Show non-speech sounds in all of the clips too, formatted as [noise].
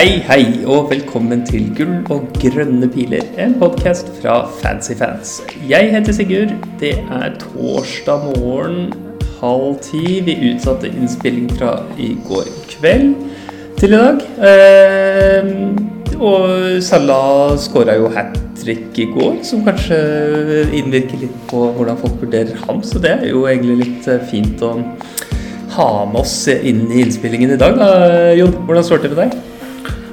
hei, hei, og velkommen til Gull og grønne piler, en podkast fra Fancy Fans. Jeg heter Sigurd. Det er torsdag morgen halv ti. Vi utsatte innspilling fra i går kveld til i dag. Eh, og Salah skåra jo hat trick i går, som kanskje innvirker litt på hvordan folk vurderer ham. Så det er jo egentlig litt eh, fint å ha med oss inn i innspillingen i dag. Da. Jon, hvordan står det til med deg?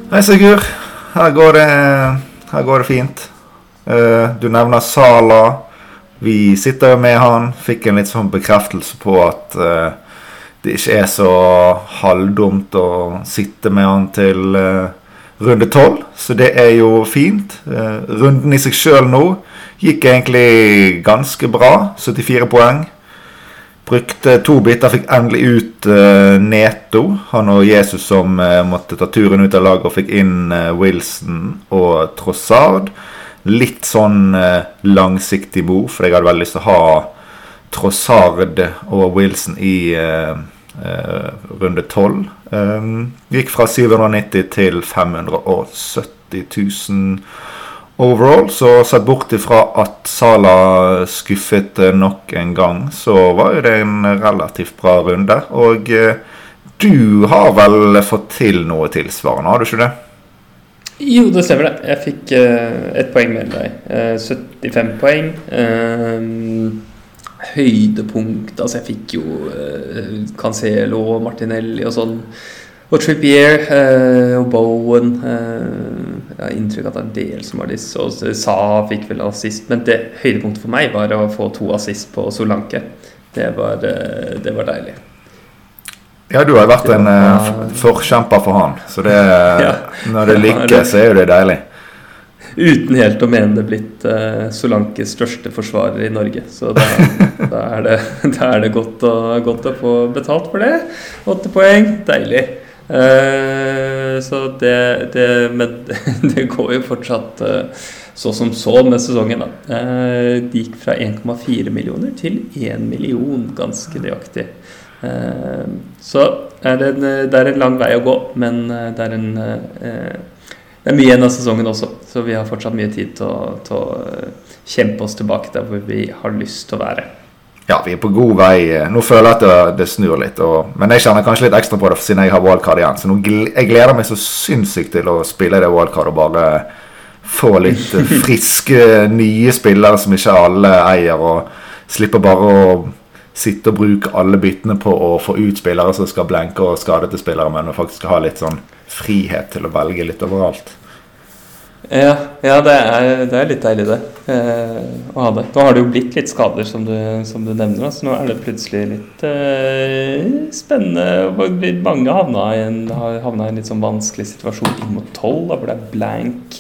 Hei, Sigurd. Her går det, her går det fint. Uh, du nevner Sala. Vi sitter jo med han. Fikk en litt sånn bekreftelse på at uh, det ikke er så halvdumt å sitte med han til uh, runde tolv. Så det er jo fint. runden i seg sjøl nå gikk egentlig ganske bra. 74 poeng. Brukte to biter, fikk endelig ut uh, Neto. Han og Jesus som uh, måtte ta turen ut av laget og fikk inn uh, Wilson og Trossard. Litt sånn langsiktig bo, for jeg hadde veldig lyst til å ha Trossard og Wilson i runde tolv. Um, gikk fra 790 til 570 000 overall. Så sett bort ifra at Sala skuffet eh, nok en gang, så var jo det en relativt bra runde. Og eh, du har vel fått til noe tilsvarende, har du ikke det? Jo, det stemmer det. Jeg fikk uh, ett poeng mer enn deg. Uh, 75 poeng. Uh, høydepunkt Altså, jeg fikk jo uh, Cancelo og Martinelli og sånn. Og Trippier og Bowen uh, Jeg har inntrykk av at det er en del som har disse. Og Sa fikk vel assist. Men det høydepunktet for meg var å få to assist på Solanke. Det var, uh, det var deilig. Ja, du har vært en uh, forkjemper for han. Så det, [laughs] ja, når det lykkes, så er jo det deilig. Uten helt å mene det blitt uh, Solankes største forsvarer i Norge. Så da, [laughs] da, er, det, da er det, godt å, godt å få betalt for det. Åtte poeng, deilig. Uh, så det, det, Men [laughs] det går jo fortsatt uh, så som så med sesongen. da. Uh, det gikk fra 1,4 millioner til 1 million, ganske nøyaktig. så er det, en, det er en lang vei å gå, men det er en det er mye igjen av sesongen også, så vi har fortsatt mye tid til å, til å kjempe oss tilbake der hvor vi har lyst til å være ja, vi er på god vei. Nå føler jeg at det, snur litt. Og, men jeg kjenner kanskje litt ekstra på det siden jeg har wildcard igjen. Så nå, jeg gleder meg så sinnssykt til å spille det wildcard og bare få litt [laughs] friske, nye spillere som ikke alle eier. Og slipper bare å sitte og bruke alle byttene på å få ut spillere som skal blenke og skade til spillere, men faktisk ha litt sånn frihet til å velge litt overalt. Ja, ja det, er, det, er, litt deilig, det. Eh, å ha det. Nå har det jo blitt litt skader, som du, som du nevner. Så nå er det plutselig litt eh, spennende. Mange havna i en, havna i en litt sånn vanskelig situasjon inn mot tolv, hvor det er blank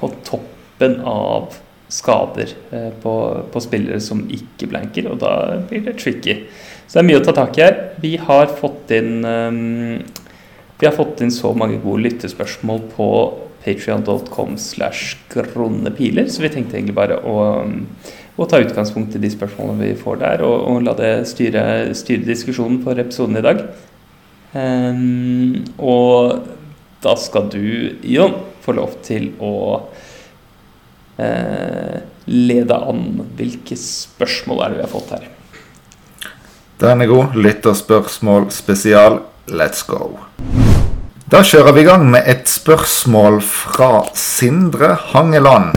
på toppen av skader eh, på, på, spillere som ikke blanker, og da blir det tricky. Så det er mye å ta tak i her. Vi har fått inn um, vi har fått inn så mange gode lyttespørsmål på patrion.com slash kronepiler. Så vi tenkte egentlig bare å, å, ta utgangspunkt i de spørsmålene vi får der, og, og la det styre, styre, diskusjonen for episoden i dag. Um, og da skal du, Jon, få lov til å uh, lede an. Hvilke spørsmål er det vi har fått her? Den er god. Lytterspørsmål spesial. Let's go. Da kjører vi i gang med et spørsmål fra Sindre Hangeland.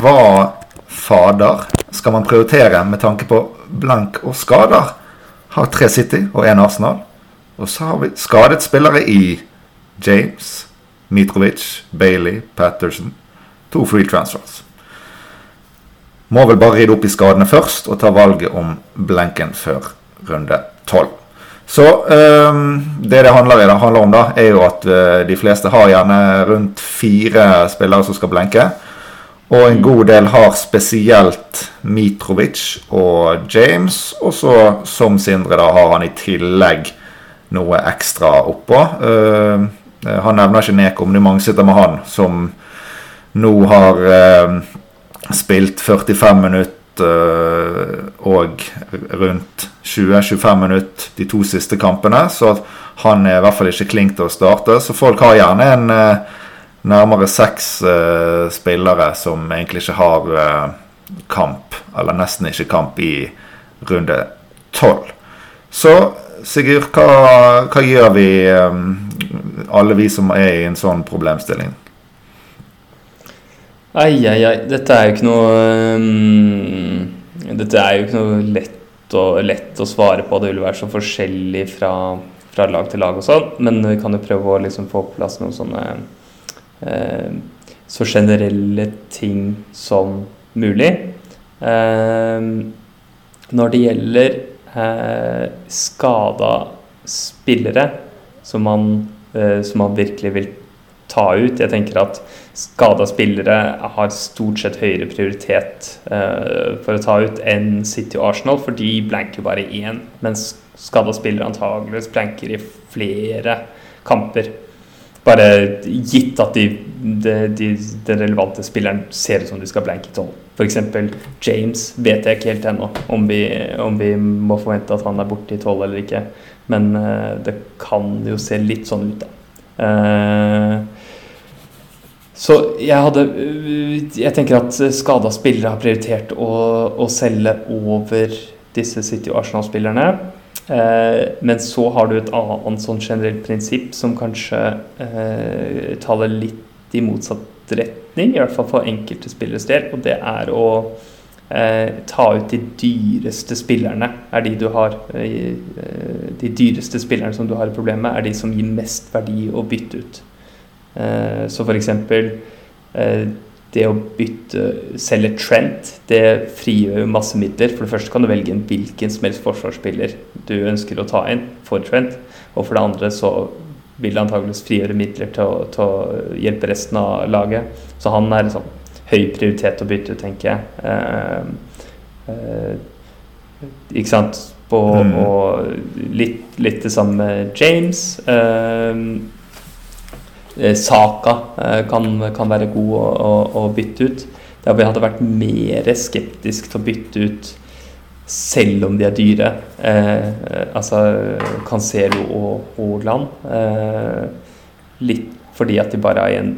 Hva fader skal man prioritere med tanke på blank og skader? Har tre City og én Arsenal. Og så har vi skadet spillere i James, Mitrovic, Bailey, Patterson. To free transfers. Må vel bare rydde opp i skadene først og ta valget om blanken før runde tolv. Så um, det det handler, om, da, er jo at uh, de fleste har gjerne rundt fire spillere som skal blenke. Og en god del har spesielt Mitrovic og James. Og så, som Sindre, da har han i tillegg noe ekstra oppå. Uh, han nevner ikke Neko, men det er mange sitter med han, som nå har uh, spilt 45 minutter og rundt 20-25 minutter de to siste kampene. Så Han er i hvert fall ikke klink til å starte, så folk har gjerne en eh, nærmere seks eh, spillere som egentlig ikke har eh, kamp, eller nesten ikke kamp, i runde tolv. Så Sigurd, hva, hva gjør vi, eh, alle vi som er i en sånn problemstilling? Ai, ai, ai. Dette er jo ikke noe um, Dette er jo ikke noe lett å, lett å svare på. Det vil være så forskjellig fra, fra lag til lag og sånn. Men vi kan jo prøve å liksom få på plass noen sånne uh, så generelle ting som mulig. Uh, når det gjelder uh, skada spillere som man, eh, som man virkelig vil ta ut Jeg tenker at skada spillere har stort sett høyere prioritet eh, for å ta ut enn City og Arsenal, for de blanker bare én, mens skada spillere antageligvis blanker i flere kamper. Bare gitt at de, de, de, relevante spilleren ser ut som de skal blanke tolv. F.eks. James vet jeg ikke helt ennå om, om, vi må forvente at han er borte i tolv eller ikke. Men eh, det kan jo se litt sånn ut, da. Uh, så jeg hadde Jeg tenker at skada spillere har prioritert å, å selge over disse City- og Arsenal-spillerne. Eh, men så har du et annet sånn generelt prinsipp som kanskje eh, taler litt i motsatt retning, i hvert fall for enkelte spilleres del, og det er å eh, ta ut de dyreste spillerne. Er de du har eh, De dyreste spillerne som du har et problem med, er de som gir mest verdi å bytte ut. Eh, så f.eks. Eh, det å bytte, selge Trent, det frigjør jo masse midler. For det første kan du velge en hvilken som helst forsvarsspiller du ønsker å ta inn for Trent. Og for det andre så vil det antakeligvis frigjøre midler til å, til å, hjelpe resten av laget. Så han er liksom høy prioritet å bytte ut, tenker jeg. Eh, eh, ikke sant? På, mm. Og litt, litt, det samme med James. Eh, Saka eh, kan, kan, være god å, å, å, bytte ut. Jeg hadde vært mer skeptisk til å bytte ut selv om de er dyre. Eh, altså Cancelo og Haaland. Eh, litt fordi at de bare er i en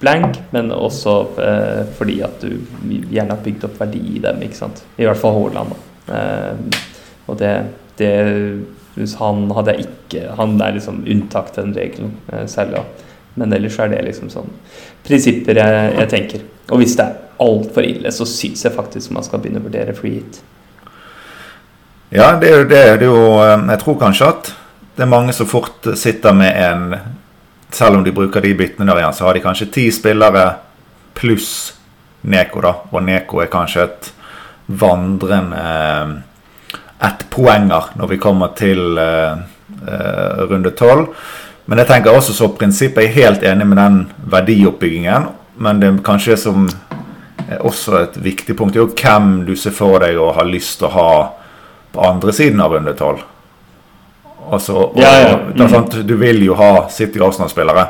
blank, men også eh, fordi at du gjerne har bygd opp verdi i dem. ikke sant? I hvert fall Haaland. Eh, og det, det han hadde ikke Han er liksom unntak til den regelen, særlig. da men ellers er det liksom sånn prinsipper jeg, jeg tenker. Og hvis det er altfor ille, så syns jeg faktisk man skal begynne å vurdere free hit. Ja, det er jo det. det er jo, eh, jeg tror kanskje at det er mange som fort sitter med en Selv om de bruker de byttene der igjen, så har de kanskje ti spillere pluss Neko, da. Og Neko er kanskje et vandrende eh, ett poenger når vi kommer til uh, uh, runde tolv. Men jeg tenker også så prinsippet er helt enig med den verdioppbyggingen. Men det er kanskje som er også et viktig punkt, er jo hvem du ser for deg og har lyst til å ha på andre siden av runde tolv. Altså, ja, ja. Mm. Sant, du vil jo ha City Arsenal-spillere.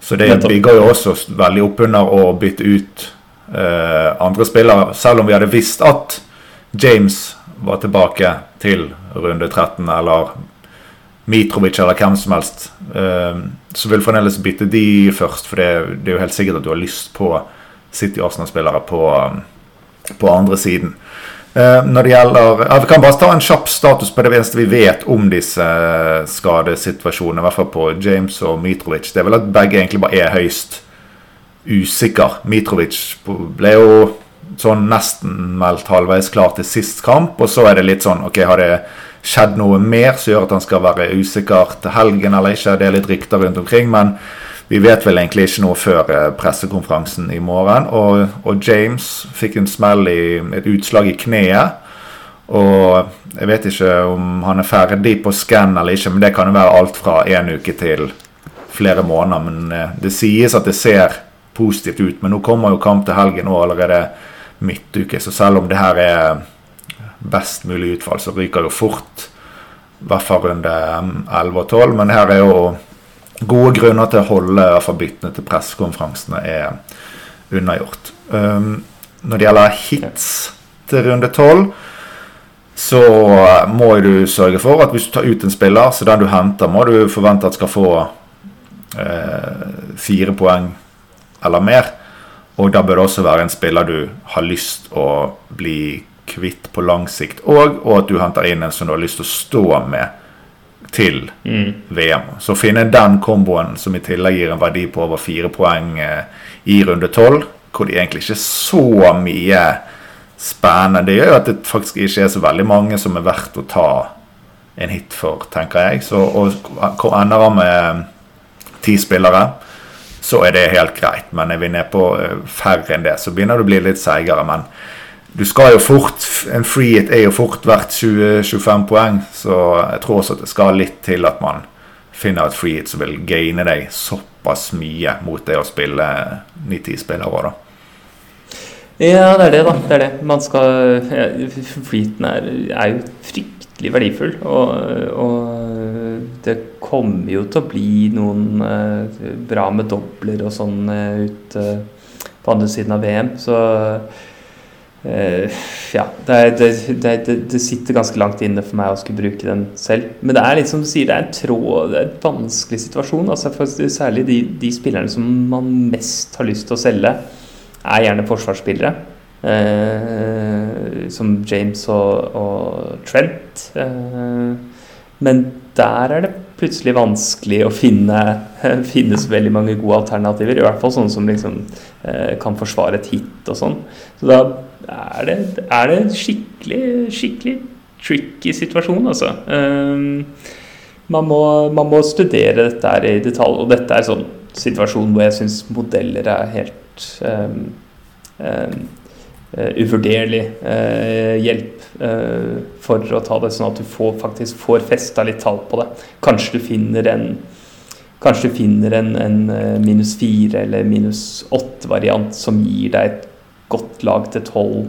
Så det bygger jo også veldig opp under å bytte ut uh, andre spillere. Selv om vi hadde visst at James var tilbake til runde 13, eller Mitrovic eller hvem som helst, uh, så vil fremdeles bytte de først. For det, er jo helt sikkert at du har lyst på City Arsenal-spillere på, på, andre siden. Uh, når det gjelder ja, Vi kan bare ta en kjapp status på det eneste vi vet om disse skadesituasjonene. I hvert fall på James og Mitrovic. Det er vel at begge egentlig bare er høyst usikker. Mitrovic ble jo sånn nesten meldt halvveis klar til sist kamp, og så er det litt sånn OK, har det skjedd noe mer som gjør at han skal være usikker til helgen eller ikke. Det er litt rykter rundt omkring, men vi vet vel egentlig ikke noe før eh, pressekonferansen i morgen. Og, og James fikk en smell i et utslag i kneet. Og jeg vet ikke om han er ferdig på scan eller ikke, men det kan jo være alt fra én uke til flere måneder. Men eh, det sies at det ser positivt ut. Men nå kommer jo kamp til helgen og allerede midtuke, så selv om det her er best mulig utfall, så ryker jo fort i hvert fall runde 11 og 12. Men her er jo gode grunner til å holde i byttene til pressekonferansene er unnagjort. Um, når det gjelder hits til runde 12, så må du sørge for at hvis du tar ut en spiller, så den du henter, må du forvente at skal få eh, fire poeng eller mer. Og da bør det også være en spiller du har lyst å bli kvitt på lang sikt òg, og at du henter inn en som du har lyst til å stå med til Mm. VM. Så finne den komboen som i tillegg gir en verdi på over fire poeng eh, i runde tolv, hvor det egentlig ikke er så mye spennende, det gjør jo at det faktisk ikke er så veldig mange som er verdt å ta en hit for, tenker jeg. Så og ender han med ti spillere, så er det helt greit. Men er vi ned på eh, færre enn det, så begynner det å bli litt seigere. Men du skal jo fort En free hit er jo fort verdt 20-25 poeng, så jeg tror også at det skal litt til at man finner et free hit som vil gaine deg såpass mye mot det å spille 9-10 spillere da. Ja, det er det, da. Det er det. Man skal ja, Fleeten er, er jo fryktelig verdifull. Og, og det kommer jo til å bli noen eh, bra med dobler og sånn ut eh, på andre siden av VM. Så ja. Det, det, det, det, sitter ganske langt inne for meg å skulle bruke den selv. Men det er litt som du sier, det er en tråd, det er en vanskelig situasjon. Altså særlig de, de spillerne som man mest har lyst til å selge er gjerne forsvarsspillere. Eh, som James og, og Trent. Eh, men der er det plutselig vanskelig å finne finnes veldig mange gode alternativer. I hvert fall sånne som liksom, eh, kan forsvare et hit og sånn. Så da er det, er det en skikkelig, skikkelig tricky situasjon, altså. Um, man, må, man må studere dette her i detalj, og dette er en sånn situasjon hvor jeg syns modeller er helt um, um, uvurderlig uh, hjelp uh, for å ta det, sånn at du får, faktisk får festa litt tall på det. Kanskje du finner en Kanskje du finner en, en minus fire eller minus åtte-variant som gir deg et godt lag til tolv,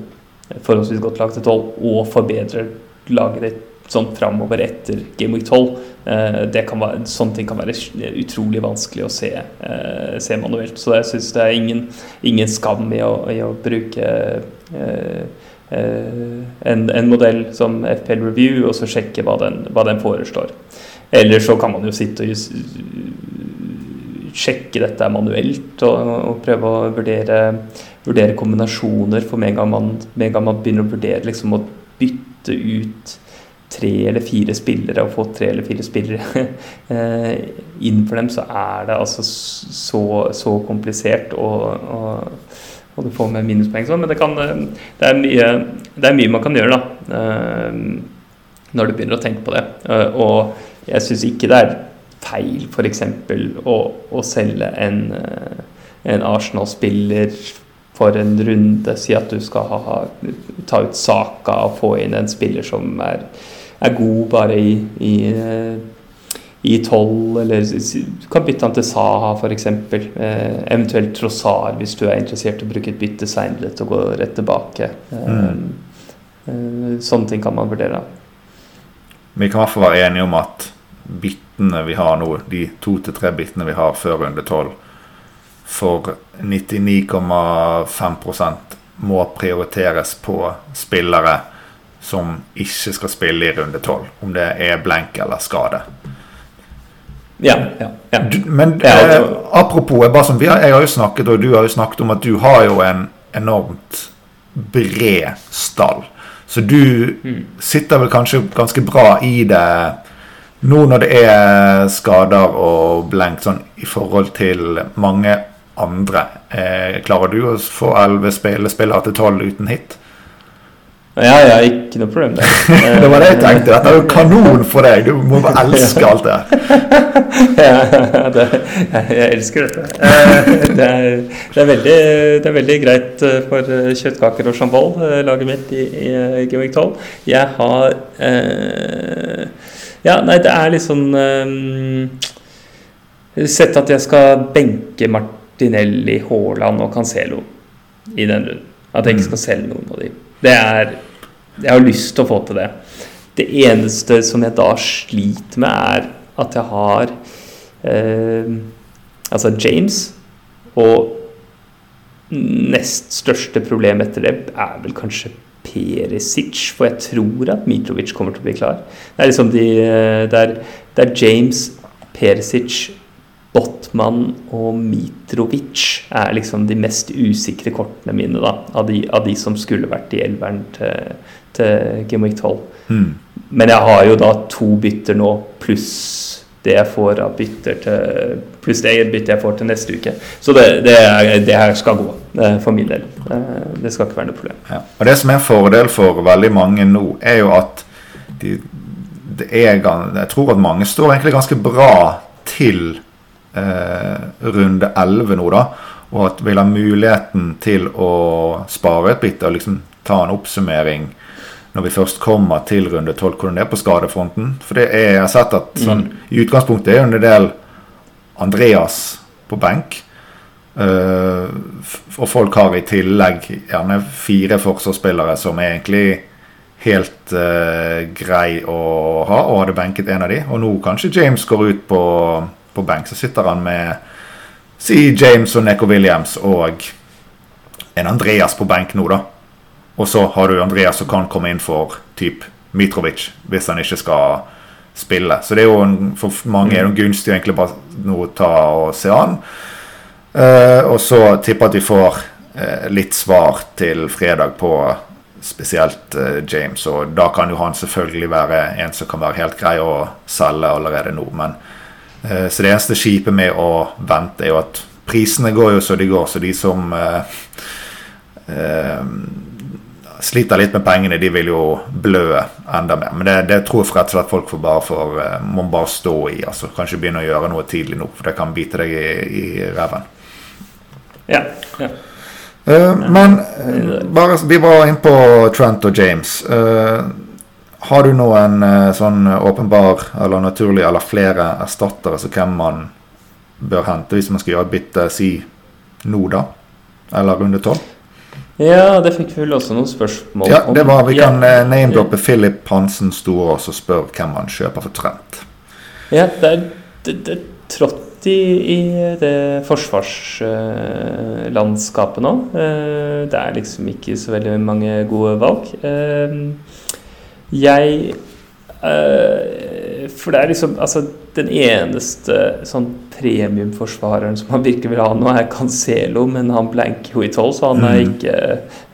forholdsvis godt lag til tolv, og forbedrer laget ditt sånn framover etter Game Week 12. Eh, være, sånne ting kan være utrolig vanskelig å se, eh, se manuelt. Så jeg syns det er ingen, ingen skam i å, i å bruke eh, en, en, modell som FPL Review, og så sjekke hva den, hva den foreslår. Eller så kan man jo sitte og just, sjekke dette manuelt og, og prøve å vurdere, vurdere, kombinasjoner. For med en gang man begynner å vurdere liksom, å bytte ut tre eller fire spillere og få tre eller fire spillere [laughs] inn for dem, så er det altså så, så komplisert og, og, og, du får med minuspoeng sånn. Men det, kan, det, er mye, det er mye man kan gjøre da når du begynner å tenke på det. Og jeg syns ikke det er feil f.eks. Å, å selge en, en Arsenal-spiller for en runde. Si at du skal ha, ta ut Saka og få inn en spiller som er er god bare i, i, i 12, eller du kan bytte han til Saha f.eks. Eh, eventuelt Trossar hvis du er interessert i å bruke et bytte seinere til å gå rett tilbake. Mm. Eh, sånne ting kan man vurdere. Vi kan i hvert fall være enige om at byttene vi har nå, de to til tre byttene vi har før runde 12, for 99,5% må prioriteres på spillere som ikke skal spille i runde 12. Om det er blank eller skade. Ja, ja, ja. Du, men eh, apropos, jeg, som, har, jeg har jo snakket, og du har jo snakket om at du har jo en enormt bred stall. Så du mm. sitter vel kanskje ganske bra i det nå når det er skader og blank sånn i forhold til mange andre. Eh, klarer du å få elleve spillere til tolv uten hit? Ja, ja, ikke noe problem der. [laughs] det var det jeg tenkte. Dette er jo kanon for deg. Du må bare elske alt det. [laughs] ja, det, jeg elsker dette. Eh, det er, det er, veldig, det er veldig greit eh, for eh, kjøttkaker og chambol, laget mitt i, i Gimmick 12. Jeg har eh, Ja, nei, det er litt sånn eh, Sett at jeg skal benke Martinelli, Haaland og Cancelo i den runden. At jeg ikke skal selge noen av dem. Det er Jeg har lyst til å få til det. Det eneste som jeg da sliter med, er at jeg har eh, Altså James og nest største problem etter det er vel kanskje Perisic, for jeg tror at Mitrovic kommer til å bli klar. Det er liksom de Det er, det er James, Perisic, Botman og Mitrovic er liksom de mest usikre kortene mine, da. Av de, av de som skulle vært i elveren til, til Gimmick 12. Mm. Men jeg har jo da to bytter nå, pluss det jeg får av bytter til Pluss det byttet jeg får til neste uke. Så det, det, det her skal gå, eh, for min del. Eh, Det skal ikke være noe problem. Ja. Og Det som er en fordel for veldig mange nå, er jo at de, det er, jeg tror at mange står egentlig ganske bra til eh, runde 11 nå, da. Og at vil ha muligheten til å spare et bytte og liksom ta en oppsummering når vi først kommer til runde 12, hvordan det er på skadefronten. For det er, jeg har sett at sånn, i utgangspunktet er jo en del Andreas på benk. Uh, og folk har i tillegg gjerne fire forsvarsspillere som er egentlig helt uh, grei å ha, og hadde benket en av de. Og nå kanskje James går ut på, på benk, så sitter han med si James og Neko Williams og en Andreas på benk nå, da. Og så har du Andreas som kan komme inn for typ Mitrovic hvis han ikke skal spille. Så det er jo en, for mange er det gunstig å egentlig bare nå ta og se an. Eh, og så tipper at vi får eh, litt svar til fredag på spesielt eh, James. Og da kan jo han selvfølgelig være en som kan være helt grei å selge allerede nå. Men, eh, så det eneste kjipe med å vente er jo at prisene går jo så de går. Så de som eh, eh, sliter litt med pengene, de vil jo blø enda mer. Men det, det tror jeg rett og slett folk får bare for, eh, må bare stå i. altså Kanskje begynne å gjøre noe tidlig nå, for det kan bite deg i, i reven. Ja, ja. Eh, men eh, bare, vi var inne på Trent og James. Har du noen sånn åpenbar eller naturlig eller flere erstattere som hvem man bør hente hvis man skal gjøre et bytte, si nå, da? Eller runde tolv? Ja, det fikk vi vel også noen spørsmål Ja, det var, Vi Ja. kan eh, name-droppe Philip Hansen Storås og spørre hvem man kjøper for Trent. Ja, det er, det, det er trått i, i det forsvarslandskapet nå. Uh, Det er liksom ikke så veldig mange gode valg. Eh, Jeg For det er liksom Altså, den eneste sånn premiumforsvareren som man virkelig vil ha nå, er Cancelo, men han blanker jo i tolv, så han er Mm. ikke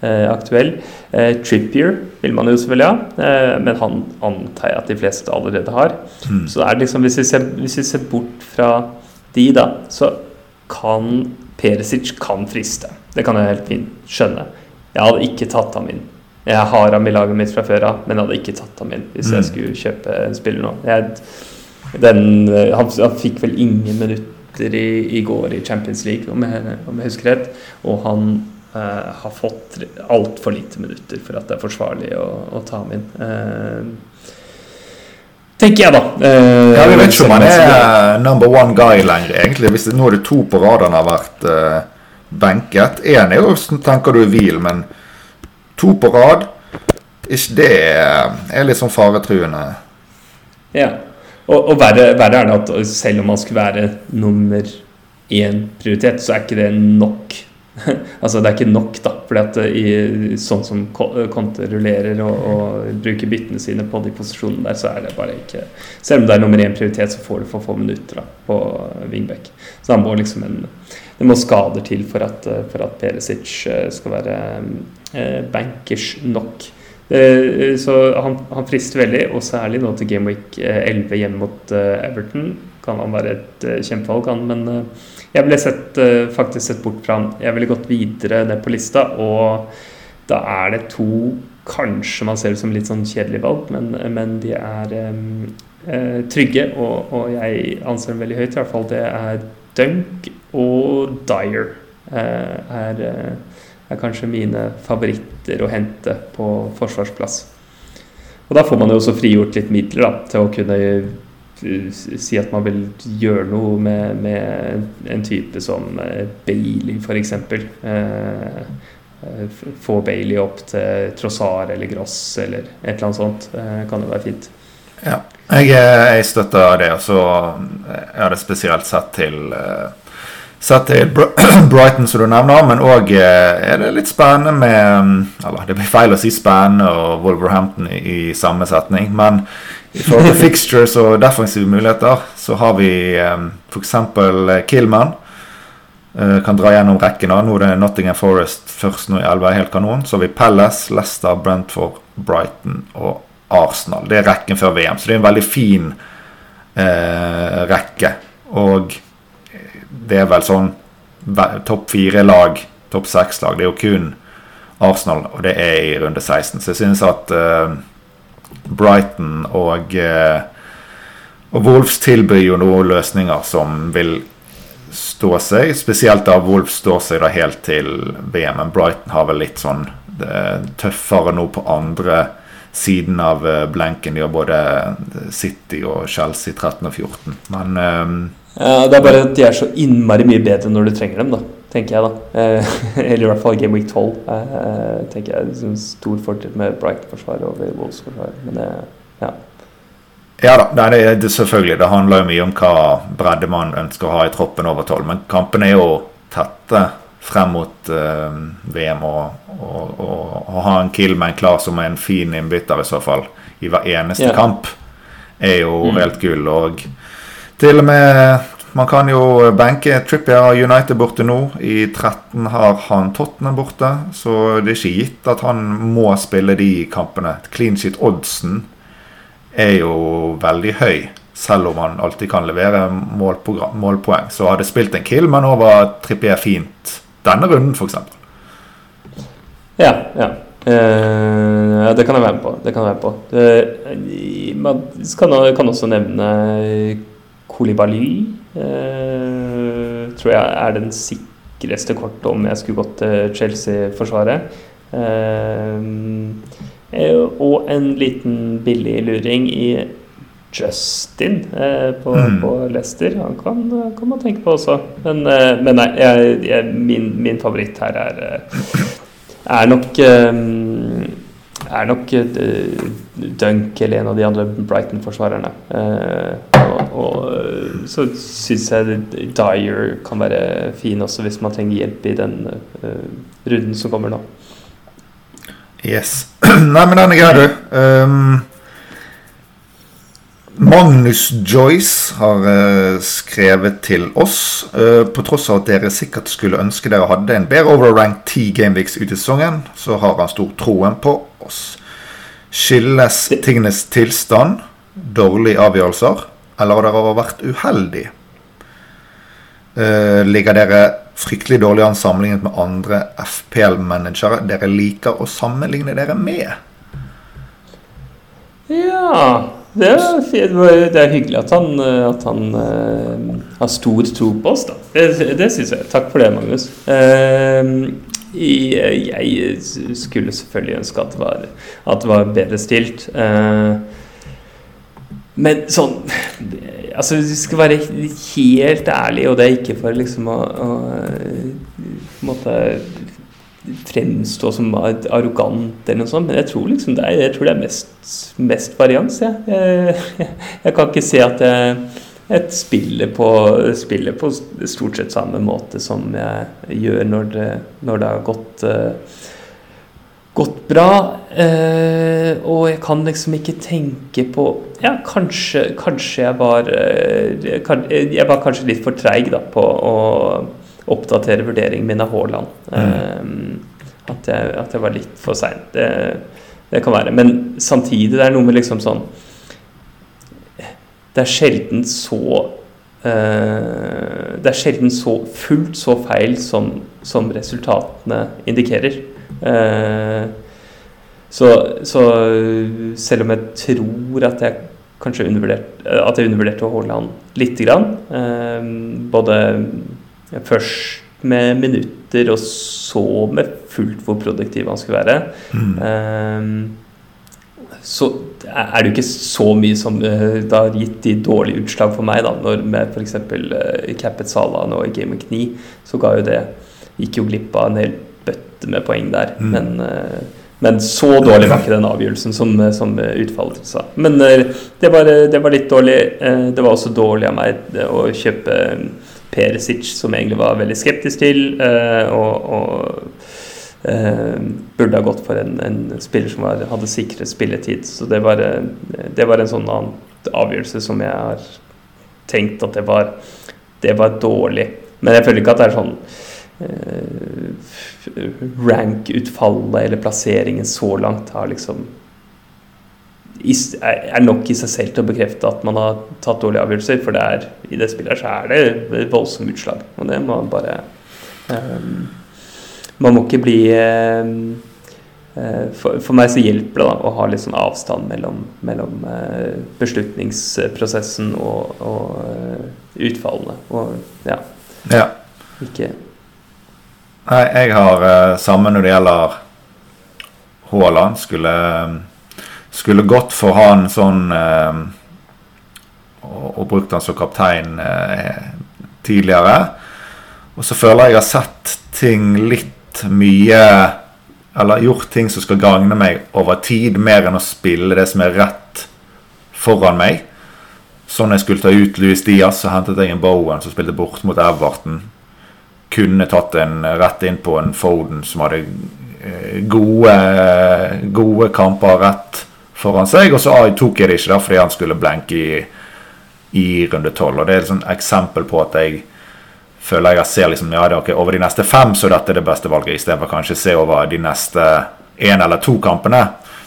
eh, aktuell. Eh, Trippier vil man jo selvfølgelig ha, eh, men han antar jeg at de fleste allerede har. Mm. Så det er liksom, hvis vi, ser, hvis vi ser bort fra de, da, så kan Perisic kan friste. Det kan jeg helt fint skjønne. Jeg hadde ikke tatt ham inn. Jeg har ham i laget mitt fra før av, men hadde ikke tatt ham inn hvis Mm. jeg skulle kjøpe en spiller nå. Jeg, den, eh, han, han fikk vel ingen minutter i, i går i Champions League, om jeg, om jeg husker rett. Og han eh, har fått altfor lite minutter for at det er forsvarlig å, å ta ham inn. Eh, tenker jeg, da. Eh, Ja, Vi vet ikke om han er number one guy lenger, egentlig. Hvis det, nå er det to på rad han har vært eh, benket. Én er jo sånn tenker du hvil, men to på rad Ikke det er litt sånn faretruende. Ja. Og, og verre, verre er det at selv om man skulle være nummer én prioritet, så er ikke det nok. [laughs] altså Det er ikke nok, da. I, sånn som Conte rullerer og, og bruker byttene sine på de posisjonene der, så er det bare ikke Selv om det er nummer én prioritet, så får du for få minutter da, på wingback. Så han må liksom en Det må skader til for at, for at Perisic eh, skal være bankers nok. Eh, Så han, han frister veldig, og særlig nå til Game Week eh, 11 hjemme mot eh, Everton. Kan han være et eh, kjempevalg, han. Men eh, jeg ble sett, eh, faktisk sett bort fra han. Jeg ville gått videre ned på lista, og da er det to Kanskje man ser det som litt sånn kjedelig valg, men, men de er um, eh, trygge, og, og jeg anser dem veldig høyt. I hvert fall det er Dunk og Dyer. Uh, er, eh, er kanskje mine favoritter å hente på forsvarsplass. Og da får man jo også frigjort litt midler da, til å kunne eh, si at man vil gjøre noe med, med en type som eh, Bailey, f.eks. Eh, eh, få Bailey opp til Trossar eller Gross eller et eller annet sånt. Kan jo være fint. Ja. Jeg, jeg støtter det. Og så er det spesielt sett til eh, Sett til [clears throat] Brighton, som du nevner, men òg er det litt spennende med Eller det blir feil å si spennende og Wolverhampton i, i samme setning, men i forhold til [laughs] fixtures og defensive muligheter, så har vi um, f.eks. Killman. Uh, kan dra gjennom rekken. Nå er det Nottingham Forest først nå i 11, helt kanon. Så har vi Palace, Leicester, Brentford, Brighton og Arsenal. Det er rekken før VM, så det er en veldig fin eh, rekke. Og det er vel sånn topp fire-lag, topp seks-lag. Det er jo kun Arsenal, og det er i runde 16. Så jeg synes at uh, Brighton og, uh, og Wolves tilbyr jo noen løsninger som vil stå seg. Spesielt da Wolves står seg da helt til VM. Men Brighton har vel litt sånn tøffere nå på andre siden av uh, blenken. De har både City og Chelsea 13 og 14. Men um, ja, det er bare at de er så innmari mye bedre når du trenger dem, da, tenker jeg. da. Eh, [laughs] eller i hvert fall Game Week 12. Eh, tenker jeg er en Stor fordel med Bright-forsvaret over Wolves-forsvaret. Men det, ja. Ja da, det er det selvfølgelig. Det handler jo mye om hva bredde man ønsker å ha i troppen over 12. Men kampene er jo tette frem mot uh, VM. Og, og, ha en Killman klar som en fin innbytter i så fall i hver eneste yeah. kamp, er jo mm. helt gull. Og til og med Man kan jo benke Trippier har United borte nå. I 13 har han Tottenham borte, så det er ikke gitt at han må spille de kampene. Clean sheet oddsen er jo veldig høy, selv om han alltid kan levere målpoeng. Så hadde spilt en kill, men nå var Trippier fint denne runden, f.eks. Ja, ja. Uh, det kan jeg være med på. Det kan jeg være med på. Det, man kan, kan også nevne Kolibali eh, tror jeg er den sikreste kortet om jeg skulle gått til Chelsea-forsvaret. Eh, eh, og en liten billig luring i Justin eh, på, mm. på, Leicester. Han kan, kan, man tenke på også. Men, eh, men nei, jeg, jeg, min, min, favoritt her er, eh, er nok er nok Dunk eller en av de andre Brighton-forsvarerne. Og, og eh, så syns jeg Dyer kan være fin også hvis man trenger hjelp i den uh, runden som kommer nå. Yes. [clears throat] Nei, men den er grei, du. Um, Magnus Joyce har uh, skrevet til oss. Uh, på tross av at dere sikkert skulle ønske dere hadde en bedre overrank 10 gameweeks ut i sesongen, så har han stor troen på oss. Skyldes tingenes tilstand, dårlige avgjørelser, eller har dere vært uheldige? Uh, ligger dere fryktelig dårlig an sammenlignet med andre FPL-managere dere liker å sammenligne dere med? Ja Det er, det er hyggelig at han, at han uh, har stor tro på oss, da. Det, det syns jeg. Takk for det, Magnus. Uh, jeg skulle selvfølgelig ønske at det var, at det var bedre stilt. Uh, men sånn Altså, vi skal være helt ærlige, og det er ikke for liksom å, å måte fremstå som arrogant eller noe sånt, men jeg tror liksom det er, jeg tror det er mest, mest varians. Ja. Jeg, jeg, [laughs] jeg, kan ikke se at jeg, jeg spiller, på, spillet på stort sett samme måte som jeg gjør når det, når det har gått uh, gått bra. Eh, og jeg kan liksom ikke tenke på Ja, kanskje, kanskje jeg var eh, Jeg var kanskje litt for treig da, på å oppdatere vurderingen min av Haaland. Mm. Eh, at, at, jeg, var litt for sein. Det, det, kan være. Men samtidig, det er noe med liksom sånn Det er sjelden så eh, Det er sjelden så fullt så feil som, som resultatene indikerer. Eh, så, så, selv om jeg tror at jeg kanskje at jeg undervurderte Haaland lite grann, eh, både først med minutter og så med fullt hvor produktiv han skulle være, mm. Eh, så er det jo ikke så mye som det har gitt de dårlige utslag for meg. da, når Med f.eks. Uh, Cappet Sala nå i Game of 9, så ga jo det Gikk jo glipp av en hel bøtte med poeng der. Mm. Men, eh, men, så dårlig var ikke den avgjørelsen som, eh, som utfallet sa. Men eh, det var, det var, litt dårlig. Det var også dårlig av meg å kjøpe Perisic, som jeg egentlig var veldig skeptisk til. Eh, og, og eh, burde ha gått for en, en spiller som var, hadde sikret spilletid. Så det var, eh, det var en sånn annen avgjørelse som jeg har tenkt at det var, det var dårlig. Men jeg føler ikke at det er sånn eh, rank-utfallet eller plasseringen så langt har liksom er nok i seg selv til å bekrefte at man har tatt dårlige avgjørelser. For det er, i det spillet så er det voldsomme utslag. Og det må man bare um, Man må ikke bli um, uh, for, for, meg så hjelper det da, å ha litt sånn avstand mellom, mellom uh, beslutningsprosessen og, og utfallene. Og ja. ja. Ikke Nei, jeg har samme når det gjelder Haaland. Skulle skulle gått for han sånn eh, og, og, brukt han som kaptein eh, tidligere. Og så føler jeg jeg har sett ting litt mye Eller gjort ting som skal gagne meg over tid, mer enn å spille det som er rett foran meg. Sånn jeg skulle ta ut Louis Diaz, så hentet jeg en Bowen som spilte bort mot Everton. Kunne tatt en rett inn på en Foden som hadde eh, gode, gode kamper rett foran seg. Og så tok jeg det ikke der fordi han skulle blenke i, i runde tolv. Og det er et eksempel på at jeg føler jeg ser liksom, ja, det er okay, over de neste fem så dette er det beste valget, istedenfor kanskje se over de neste én eller to kampene.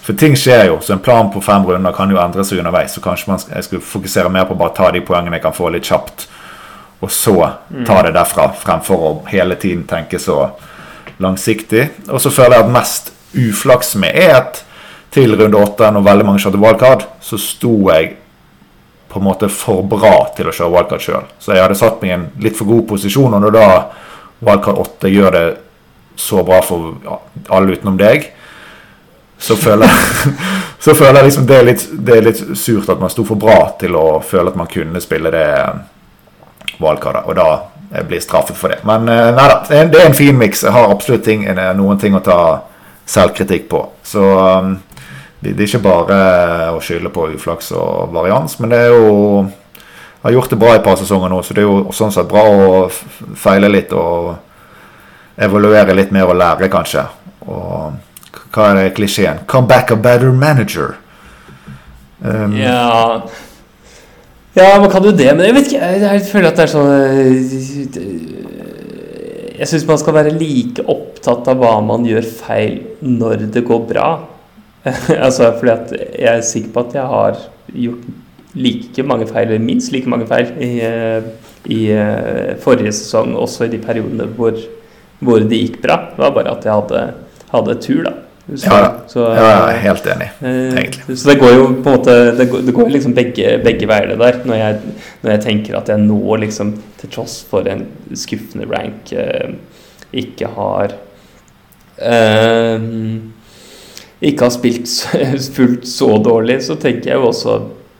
For ting skjer jo, så en plan på fem runder kan jo endre seg underveis. Så kanskje man, jeg skulle fokusere mer på å bare ta de poengene jeg kan få litt kjapt, og så ta det derfra, fremfor å hele tiden tenke så langsiktig. Og så føler jeg at mest uflaks med er at til runde åtte, når veldig mange kjørte wildcard, så sto jeg på en måte for bra til å kjøre wildcard sjøl. Så jeg hadde satt meg i en litt for god posisjon, og når da wildcard 8 gjør det så bra for alle utenom deg, så føler jeg, [laughs] så føler jeg liksom det er, litt, det er litt surt at man sto for bra til å føle at man kunne spille det wildcardet. Og da blir straffet for det. Men eh, nei da, det er en fin miks. Jeg har absolutt ting, noen ting å ta selvkritikk på. Så det, er ikke bare å skylde på uflaks og varians, men det er jo har gjort det bra i et par sesonger nå, så det er jo sånn sett bra å feile litt og evaluere litt mer og lære, kanskje. Og hva er det klisjeen? Come back a better manager. Um, ja Ja, man kan jo det, men jeg vet ikke. Jeg, jeg føler at det er sånn Jeg syns man skal være like opptatt av hva man gjør feil når det går bra. [laughs] altså fordi at jeg er sikker på at jeg har gjort like mange feil, eller minst like mange feil, i, eh, i eh, forrige sesong, også i de periodene hvor, hvor, det gikk bra. Det var bare at jeg hadde, hadde tur, da. Så, ja, så, ja, jeg er helt enig, eh, egentlig. Så det går jo på en måte Det går, det går liksom begge, begge veier, det der. Når jeg, når jeg, tenker at jeg nå, liksom, til tross for en skuffende rank, ikke har eh, ikke har spilt [laughs] fullt så dårlig, så tenker jeg jo også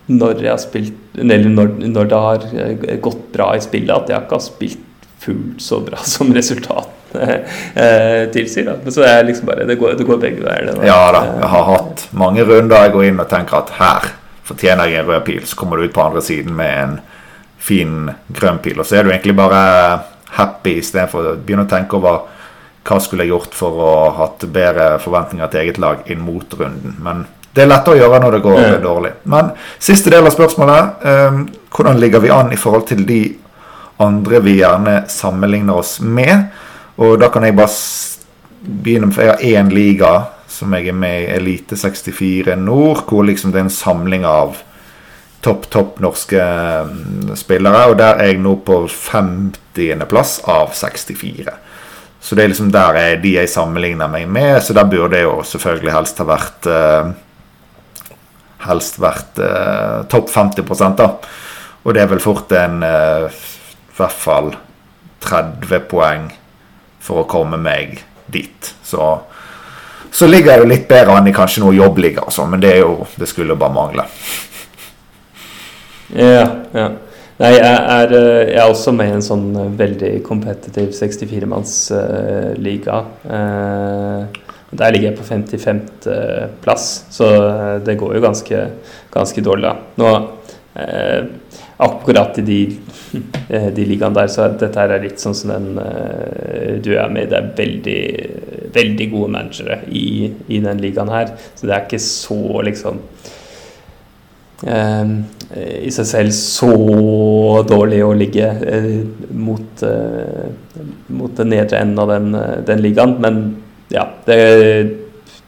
når jeg har spilt Eller når, når det har eh, gått bra i spillet, at jeg ikke har spilt fullt så bra [laughs] som resultatene eh, tilsier. Da. Så det er liksom bare Det går, det går begge veier. Ja da. Jeg har hatt mange runder jeg går inn og tenker at her fortjener jeg en rød pil. Så kommer du ut på andre siden med en fin grønn pil. Og så er du egentlig bare happy istedenfor å begynne å tenke over hva skulle jeg gjort for å ha hatt bedre forventninger til eget lag inn mot runden. Men det er lettere å gjøre når det går ja. dårlig. Men siste del av spørsmålet. Eh, hvordan ligger vi an i forhold til de andre vi gjerne sammenligner oss med? Og da kan jeg bare begynne med For jeg har én liga som jeg er med i, Elite 64 Nord, hvor liksom det er en samling av topp, topp norske spillere. Og der er jeg nå på 50.-plass av 64. Så det er liksom der er de jeg sammenligner meg med, så der burde jeg jo selvfølgelig helst ha vært uh, Helst vært uh, topp 50 da. Og det er vel fort en uh, i hvert fall 30 poeng for å komme meg dit. Så, så ligger jeg jo litt bedre an i kanskje noe jobbliga og sånn, men det er jo Det skulle jo bare mangle. Ja, ja. Nei, jeg er, eh, jeg er, også med i en sånn eh, veldig kompetitiv 64-mannsliga. Uh, der ligger jeg på 55. plass, så det går jo ganske, ganske dårlig. da. Nå eh, akkurat i de, [laughs] eh, de ligaene der, så dette er litt sånn som den eh, du er med i. Det er veldig, veldig gode managere i, i den ligaen her. Så det er ikke så liksom eh, i seg selv så dårlig å ligge eh, mot, eh, mot den nedre enden av den, eh, den ligaen. Men ja, det,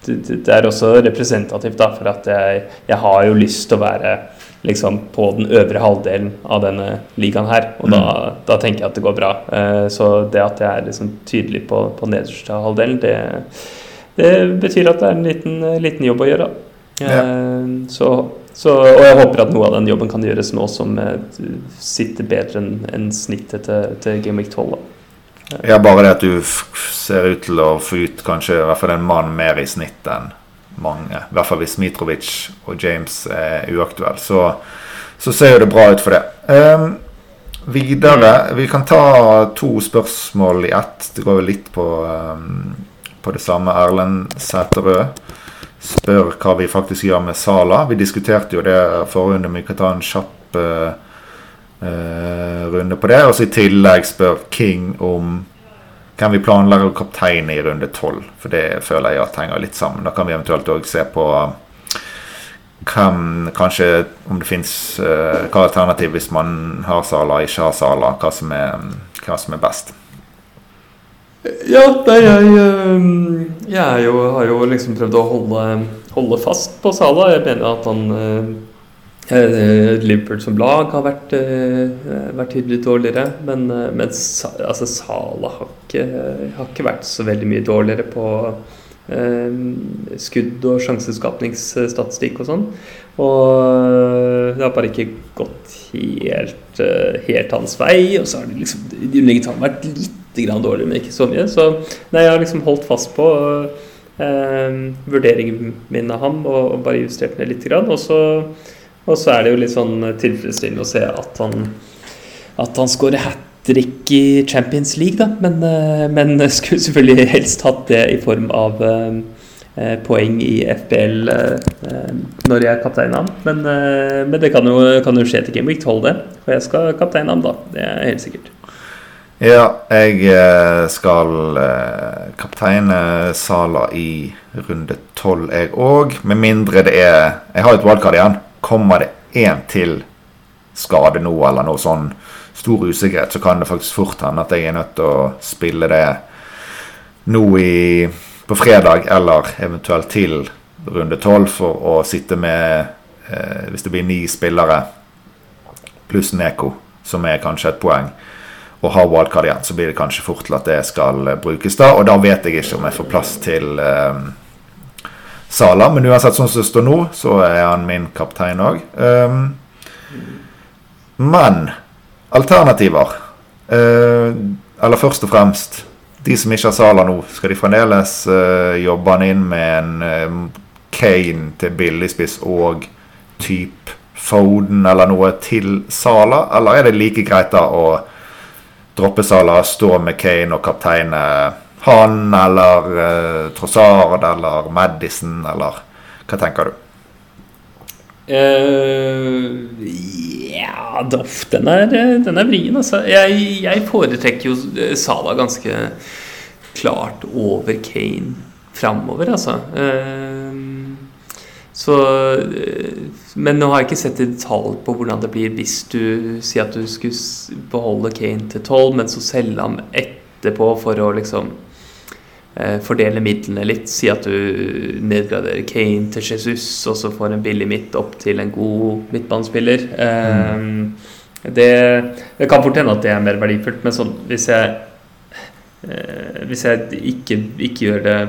det, er også representativt da, for at jeg, jeg har jo lyst til å være liksom på den øvre halvdelen av denne ligaen her. Og da, da tenker jeg at det går bra. Eh, så det at jeg er liksom tydelig på, på nederste halvdelen, det, det betyr at det er en liten, liten jobb å gjøre. Ja. Eh, Så, så, og jeg håper at noe av den jobben kan gjøres nå som eh, sitter bedre enn en snittet til, til Game Week 12. Da. Ja, bare det at du ser ut til å få ut kanskje i hvert fall en mann mer i snitt enn mange. I hvert fall hvis Mitrovic og James er uaktuelle, så, så ser jo det bra ut for det. Um, videre Vi kan ta to spørsmål i ett. Det går jo litt på, um, på det samme. Erlend Sæterød spør hva vi faktisk gjør med Sala. Vi diskuterte jo det forrige runde, vi kan ta en kjapp uh, uh, runde på det. Og så i tillegg spør King om kan vi planlegge kaptein i runde 12? For det føler jeg at henger litt sammen. Da kan vi eventuelt òg se på hvem, kanskje om det fins uh, hva alternativ hvis man har Sala, ikke har Sala. Hva som er, hva som er best. Ja, nei, jeg, jeg er jo, har jo liksom prøvd å holde, holde fast på Salah. Jeg mener at han øh, eh, Liverpool som lag har vært, øh, vært tydelig dårligere. Men, men altså, Salah har ikke, har ikke vært så veldig mye dårligere på øh, skudd- og sjanseskapningsstatistikk og sånn. Og det har bare ikke gått helt, helt hans vei. Og så har det liksom de har vært litt grann dårlig, men ikke så mye. Så nei, jeg har liksom holdt fast på øh, vurderingen min av ham og, og bare justert ned litt. Grann. Og, så, og så er det jo litt sånn tilfredsstillende å se at han, at han skårer hat trick i Champions League, da. Men, øh, men [laughs] skulle selvfølgelig helst hatt det i form av øh, eh, poeng i FBL eh, eh, når jeg kapteiner ham. Men, eh, men det kan jo, kan jo skje til Game Week 12, det. Og jeg skal kapteine ham da. Det er helt sikkert. Ja, jeg eh, skal eh, kapteine Sala i runde 12, jeg òg. Med mindre det er Jeg har et wildcard igjen. Kommer det én til skade nå, eller noe sånn stor usikkerhet, så kan det faktisk fort hende at jeg er nødt til å spille det nå i, på fredag, eller eventuelt til runde 12, for å sitte med eh, Hvis det blir ni spillere pluss Neko, som er kanskje et poeng og har wildcard igjen, så blir det kanskje fort til at det skal eh, brukes da. Og da vet jeg ikke om jeg får plass til eh, Sala. Men uansett sånn som det står nå, så er han min kaptein òg. men alternativer eh, Eller først og fremst De som ikke har Sala nå, skal de fremdeles eh, jobbe han inn med en eh, Kane til billigspiss og type Foden eller noe til Sala? Eller er det like greit da å droppe Salah, stå med Kane og kapteine han eller uh, Trossard eller Madison, eller hva tenker du? Eh, ja, den er, den er vrien, altså. Jeg, jeg foretrekker jo Salah Sala ganske klart over Kane framover, altså. Eh, så eh, Men nå har jeg ikke sett i detalj på hvordan det blir hvis du sier at du skulle beholde Kane til 12, men så selge ham etterpå for å liksom eh, fordele midlene litt. Si at du nedgraderer Kane til Jesus, og så får en billig midt opp til en god midtbanespiller. Eh, det, det kan fort hende at det er mer verdifullt, men sånn, hvis jeg eh, Hvis jeg ikke, ikke gjør det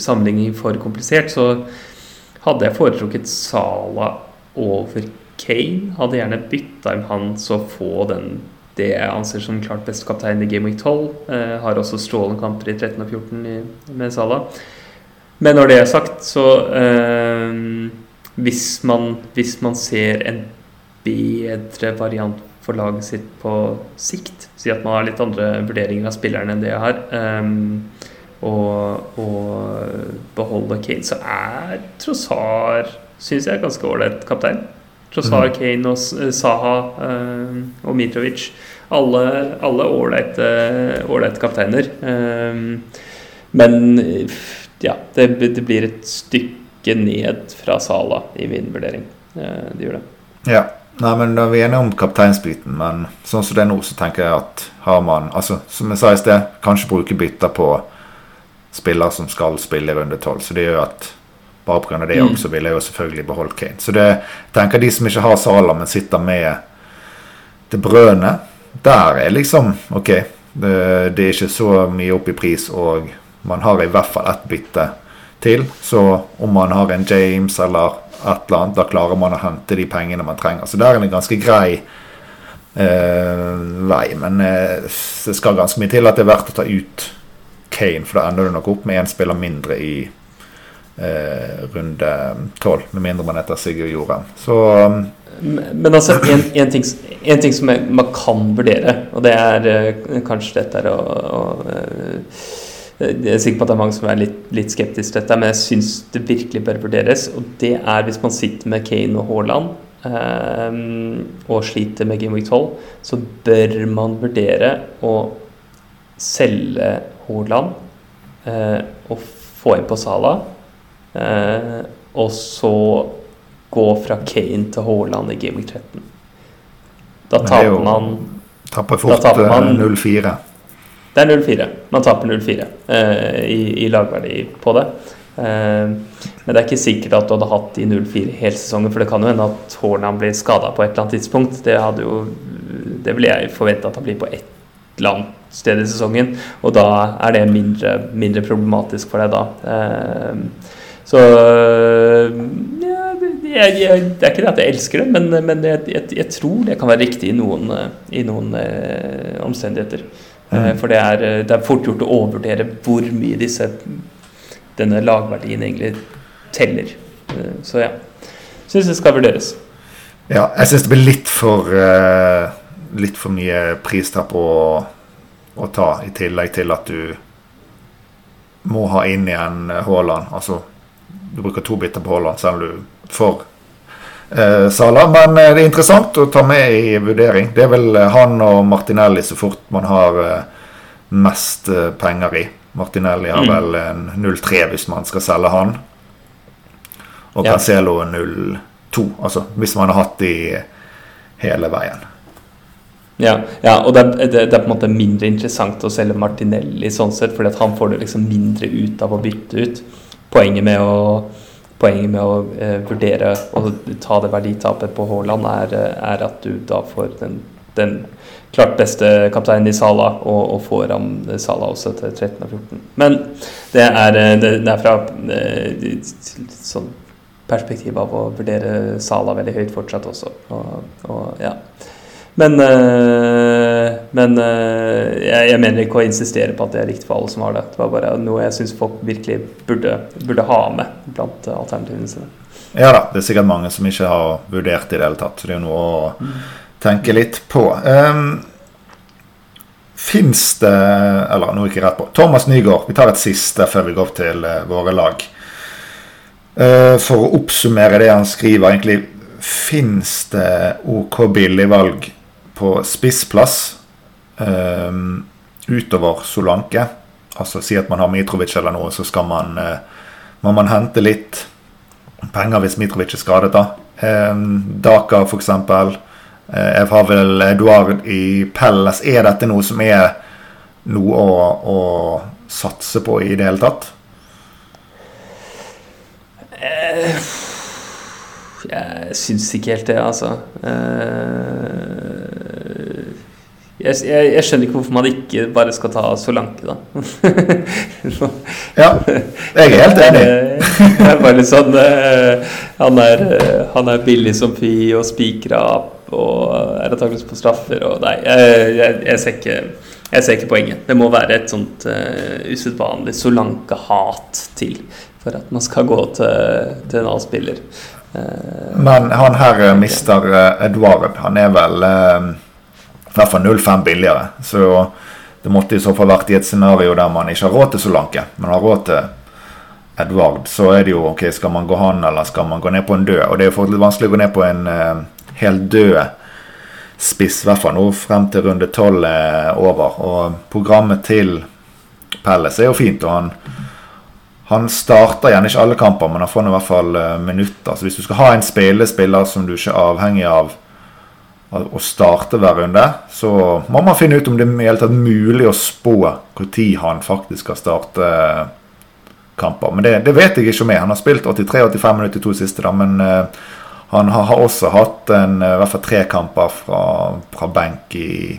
sammenligning for komplisert, så hadde jeg foretrukket Sala over Kane. Hadde jeg gjerne bytta inn han så få den det jeg anser som klart beste kaptein i Game Week 12. Eh, har også strålende kamper i 13 og 14 i, med Sala. Men når det er sagt, så eh, hvis, man, hvis man ser en bedre variant for laget sitt på sikt, si at man har litt andre vurderinger av spillerne enn det jeg har, eh, og, og beholde Kane, så er Trossar, syns jeg ganske ålreit kaptein. Trossard, Kane og Saha eh, og Mitrovic. Alle ålreite kapteiner. Eh, men eh, ja, det, det blir et stykke ned fra Sala i min vurdering. Eh, det gjør det. Ja. Nei, men da er vi enige om kapteinsbiten, men sånn som det er nå, så tenker jeg at har man Altså, som jeg sa i sted, kanskje bruke bytter på spillere som skal spille i runde tolv. Så det gjør at bare pga. det Mm. også vil jeg jo selvfølgelig beholde Kane. Så det jeg tenker de som ikke har Salah, men sitter med det brødene, der er liksom OK. Det, det er ikke så mye opp i pris, og man har i hvert fall ett bytte til. Så om man har en James eller et eller annet, da klarer man å hente de pengene man trenger. Så der er det en ganske grei eh, vei. Men eh, det skal ganske mye til at det er verdt å ta ut Kane, for da ender du nok opp med én spiller mindre i eh, runde tolv. Med mindre man heter Sigurd Joran. Så um, Men altså, en, en, ting, en ting som man kan vurdere, og det er eh, kanskje dette er å, å eh, Jeg er sikker på at det er mange som er litt, litt skeptiske til dette, men jeg syns det virkelig bør vurderes. Og det er hvis man sitter med Kane og Haaland eh, og sliter med Game Week 12, så bør man vurdere å selge Haaland eh, og få inn på Sala. Eh, og så gå fra Kane til Haaland i Gaming 13. Da taper er jo- man tapper fort taper eh, man- 0-4. Det er 0-4. Man taper 0-4 eh, i, i lagverdi på det. Eh, men det er ikke sikkert at du hadde hatt de 0-4 hele sesongen, for det kan jo hende at Haaland blir skada på et eller annet tidspunkt. Det hadde jo Det ville jeg forvente at han blir på et eller annet sted i sesongen, og da er det mindre, mindre problematisk for deg da. Eh, så ja, det- jeg, jeg, det er ikke det at jeg elsker det, men, men jeg, jeg, tror det kan være riktig i noen, eh, i noen eh, omstendigheter. Mm. For det er, eh, det er fort gjort å overvurdere hvor mye disse, denne lagverdien egentlig teller. Eh, Så ja, syns det skal vurderes. Ja, jeg syns det blir litt for eh, Litt for mye pristapp å, å ta, i tillegg til at du må ha inn igjen eh, Haaland. Altså, du bruker to biter på Haaland, selv om du får eh, Sala. Men eh, det er interessant å ta med i vurdering. Det er vel eh, han og Martinelli så fort man har mest penger i. Martinelli har Mm. vel en 0-3 hvis man skal selge han. Og. Cancelo en 0-2. Altså hvis man har hatt de hele veien. Ja, ja og det er, det, det er på en måte mindre interessant å selge Martinelli sånn sett, fordi han får det liksom mindre ut av å bytte ut. Poenget med å, poenget med å eh, vurdere å ta det verditapet på Haaland er, eh, er at du da får den, den klart beste kapteinen i Sala, og, og får ham Sala også til 13 og 14. Men det er, eh, det, det er fra eh, sånn perspektiv av å vurdere Sala veldig høyt fortsatt også. Og, og ja. Men, øh, men øh, jeg, jeg mener ikke å insistere på at det er riktig for alle som har det. Det var bare noe jeg syns folk virkelig burde, burde ha med blant alternativene sine. Ja da, det er sikkert mange som ikke har vurdert det i det hele tatt. Så det er noe å tenke litt på. Um, Fins det Eller nå gikk jeg rett på. Thomas Nygaard. Vi tar et siste før vi går til eh, våre lag. Uh, for å oppsummere det han skriver, egentlig Fins det OK billigvalg på spissplass eh, utover Solanke? Altså si at man har Mitrovic eller noe, så skal man eh, må man hente litt penger hvis Mitrovic er skadet. da. Eh, Daka, eksempel. Eh, jeg har vel Eduard i Pelles. Er dette noe som er noe å, å satse på i det hele tatt? Eh, jeg syns ikke helt det, altså. Eh, jeg, jeg, jeg skjønner ikke hvorfor man ikke bare skal ta Solanke, da. [laughs] Ja, jeg er helt enig. [laughs] Det er bare litt sånn eh, han, er, eh, han er billig som fy og spikra opp og er antakeligvis på straffer og Nei, jeg, jeg, jeg, ser ikke, jeg ser ikke poenget. Det må være et sånt uh, usedvanlig Solanke-hat til for at man skal gå til, til en annen spiller. Eh, Men han her eh, mister Edward. Han er vel eh, i hvert fall 0,5 billigere. Så det måtte i så fall vært i et scenario der man ikke har råd til Solanke, men har råd til Edvard, så er det jo ok, skal man gå han, eller skal man gå ned på en død? Og det er jo litt vanskelig å gå ned på en helt død spiss, i hvert fall nå frem til runde tolv er over. Og programmet til Pelles er jo fint. og han han starter gjerne ikke alle kamper, men han får i hvert fall uh, minutter. Så hvis du skal ha en spillespiller som du ikke er avhengig av å starte hver runde, så må man finne ut om det er mulig å spå når han faktisk skal starte kamper. Men det, det, vet jeg ikke om jeg. Han har spilt 83-85 minutter i to siste, da, men uh, han har, også hatt en, i hvert fall tre kamper fra, fra benk i,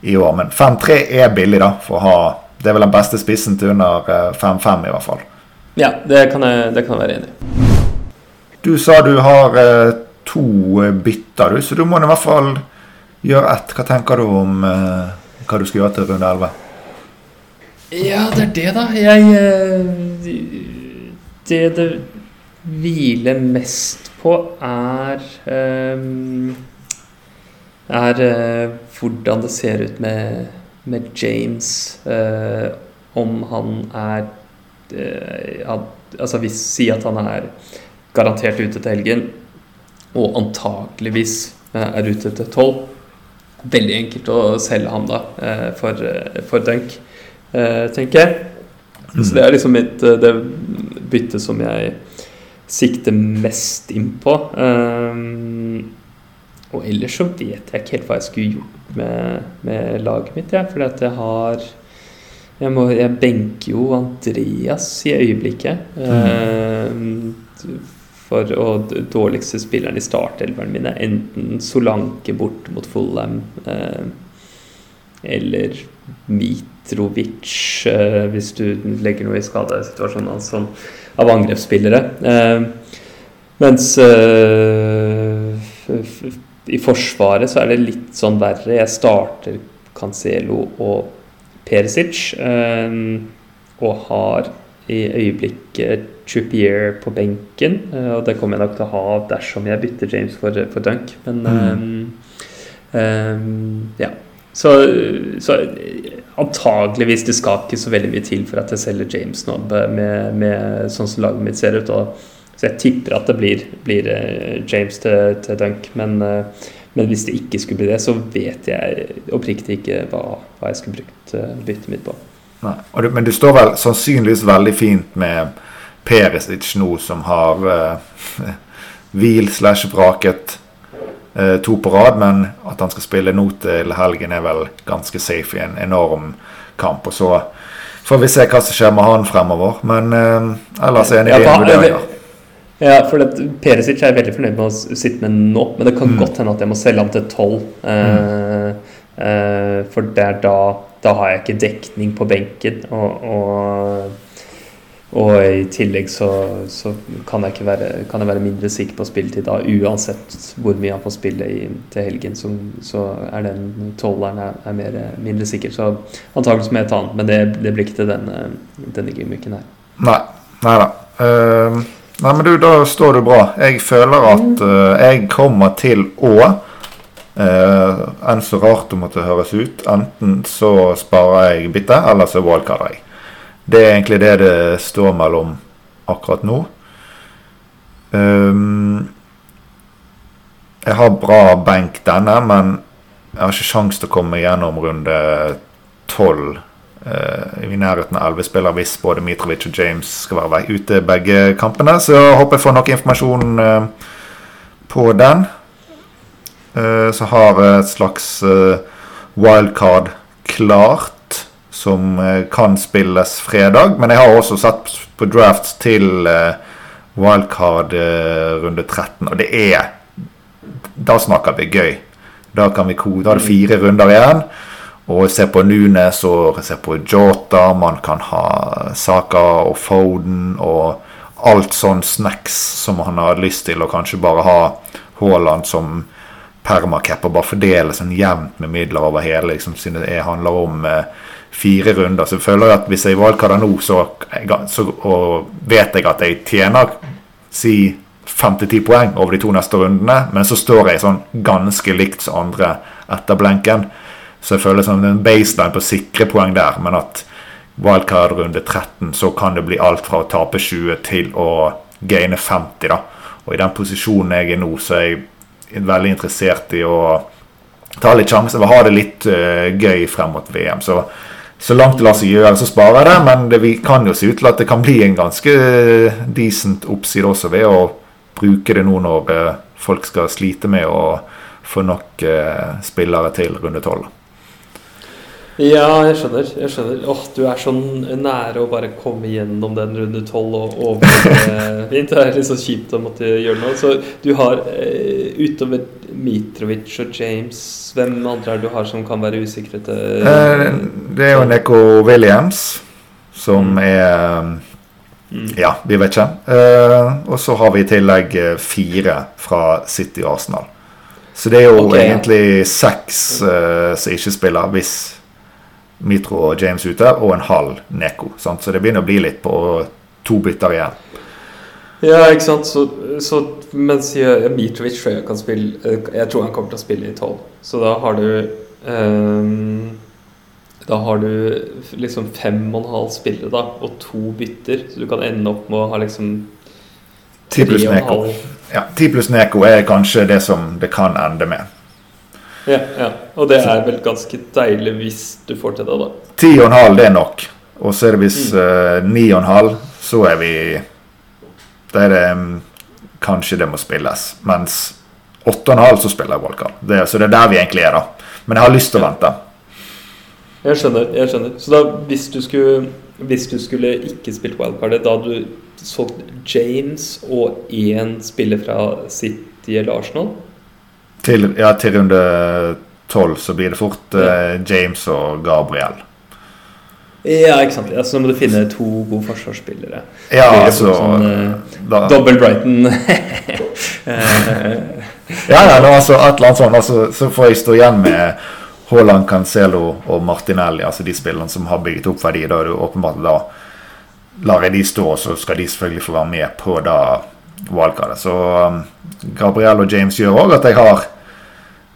i, år. Men 5-3 er billig, da, for å ha Det er vel den beste spissen til under 5-5, uh, i hvert fall. Ja, det kan jeg, det kan jeg være enig i. Du sa du har to bytter, du, så du må i hvert fall gjøre ett. Hva tenker du om hva du skal gjøre til runde 11? Ja, det er det, da. Jeg eh, Det det hviler mest på, er um, Er uh, hvordan det ser ut med, med James. Uh, om han er Altså hvis Si at han er garantert ute til helgen, og antakeligvis er ute til tolv. Veldig enkelt å selge ham da for, for dunk eh, tenker jeg. Mm. Så det er liksom mitt, eh, det byttet som jeg sikter mest inn på. Og ellers så vet jeg ikke helt hva jeg skulle gjort med, med laget mitt. Ja, fordi at jeg har jeg, må, jeg, benker jo Andreas i øyeblikket. Mm. Uh, for og dårligste spilleren i startelveren min er enten Solanke bort mot Fulham uh, eller Mitrovic, eh, hvis du legger noe i skadesituasjonen hans altså, av angrepsspillere. Eh, mens eh, i Forsvaret så er det litt sånn verre. Jeg starter Cancelo og Perisic, og har i øyeblikket Trippier på benken. og det kommer jeg nok til å ha dersom jeg bytter James for, for Dunk. Men mm. um, ja. Så, så, antageligvis det skal ikke så veldig mye til for at jeg selger James nå, med, med sånn som laget mitt ser ut. Og, så jeg tipper at det blir, blir uh, James til, til Dunk. Men, uh, men, hvis det ikke skulle bli det, så vet jeg oppriktig ikke hva, hva jeg skulle brukt uh, byttet mitt på. Nei, du, Men du står vel sannsynligvis veldig fint med Perisic nå, som har [laughs] hvil slash vraket Eh, to på rad, men at han skal spille nå til helgen, er vel ganske safe i en enorm kamp. Og så får vi se hva som skjer med han fremover. Men eh, ellers er jeg enig i vurderinger. Ja, for det, Perisic er veldig fornøyd med å sitte med nå, men det kan mm. godt hende at jeg må selge ham til tolv. Eh, eh, for der, da, da, har jeg ikke dekning på benken. og, og og i tillegg så, så kan, jeg være, kan, jeg være, mindre sikker på spilletid da, uansett hvor mye han får spille i, til helgen. Så, så, er den tolveren er, er mer, mindre sikker. Så antakelig må jeg ta den, men det, det blir ikke til denne, denne gimmicken her. Nei. Nei da. Uh, nei, men du, da står du bra. Jeg føler at uh, jeg kommer til å uh, Enn så rart det måtte høres ut. Enten så sparer jeg bitte, eller så wildcarder jeg. Det er egentlig det det står mellom akkurat nå. Um, jeg har bra benk denne, men jeg har ikke sjanse til å komme gjennom runde tolv i nærheten av elleve spillere hvis både Mitrovic og James skal være ute begge kampene. Så jeg håper jeg får nok informasjon uh, på den. Uh, så har jeg et slags wildcard klart som eh, kan spilles fredag. Men jeg har også sett på drafts til eh, wildcard eh, runde 13, og det er Da snakker vi gøy. Da, kan vi, da er det fire runder igjen. Og se på Nunes og se på Jota. Man kan ha Saka og Foden og alt sånn snacks som man har lyst til, og kanskje bare ha Haaland som permacap og bare fordele sånn jevnt med midler over hele, liksom, siden det handler om eh, fire runder. Så jeg føler at hvis jeg valgkader nå, så, så vet jeg at jeg tjener si fem til ti poeng over de to neste rundene, men så står jeg sånn ganske likt som andre etter blenken. Så jeg føler som en baseline på sikre poeng der, men at wildcard runde 13, så kan det bli alt fra å tape 20 til å gaine 50. da. Og i den posisjonen jeg er nå, så er jeg veldig interessert i å ta litt sjanser og ha det litt uh, gøy frem mot VM. Så, så langt det lar seg gjøre, så sparer jeg det. Men det kan jo se ut til at det kan bli en ganske decent oppside også ved å bruke det nå når uh, folk skal slite med å få nok spillere til runde tolv. Ja, jeg skjønner. jeg skjønner. Åh, Du er sånn nære å bare komme gjennom den runde tolv og over [laughs] fint. Det er litt så kjipt å måtte gjøre noe. Så du har eh, utover Mitrovic og James Hvem andre er det du har som kan være usikre til Eh, det er jo Neko Williams, som er Mm. Ja, vi vet ikke. Eh, og så har vi i tillegg fire fra City og Arsenal. Så det er jo okay. egentlig seks som ikke spiller, hvis Mitro og James ute, og en halv Neko. Sant? Så det begynner å bli litt på to bytter igjen. Ja, ikke sant. Så, så mens Mitrovic tror jeg kan spille eh, Jeg tror han kommer til å spille i tolv. Så da har du um, Da har du liksom fem og en halv spillere, da, og to bytter. Så du kan ende opp med å ha liksom Ti pluss Neko. Ja, 10 pluss Neko er kanskje det som det kan ende med. Ja, ja. Og det er vel ganske deilig hvis du får til det, da. 10,5 det er nok. Og så er det hvis Mm. en 9,5, så er vi Da er det mm, kanskje det må spilles. Mens 8,5 så spiller jeg wildcard. Det, så det er der vi egentlig er, da. Men jeg har lyst til å vente. Jeg skjønner. jeg skjønner Så da, hvis du skulle Hvis du skulle ikke spilt wildcardet, da hadde du solgt James og én spiller fra City eller Arsenal? Til, ja, til runde 12 så blir det fort eh, James og Gabriel. Ja, ikke sant. Ja, så må du finne to gode forsvarsspillere. Ja, altså sånn, eh, da, Dobbel Brighton. [laughs] Eh, Ja, ja, nå, altså, et eller annet sånt. Altså, så får jeg stå igjen med Haaland, Cancelo og Martinelli, altså de spillerne som har bygget opp verdi. Da er det åpenbart da lar jeg de stå, så skal de selvfølgelig få være med på da wildcardet. Så um, Gabriel og James gjør òg at jeg har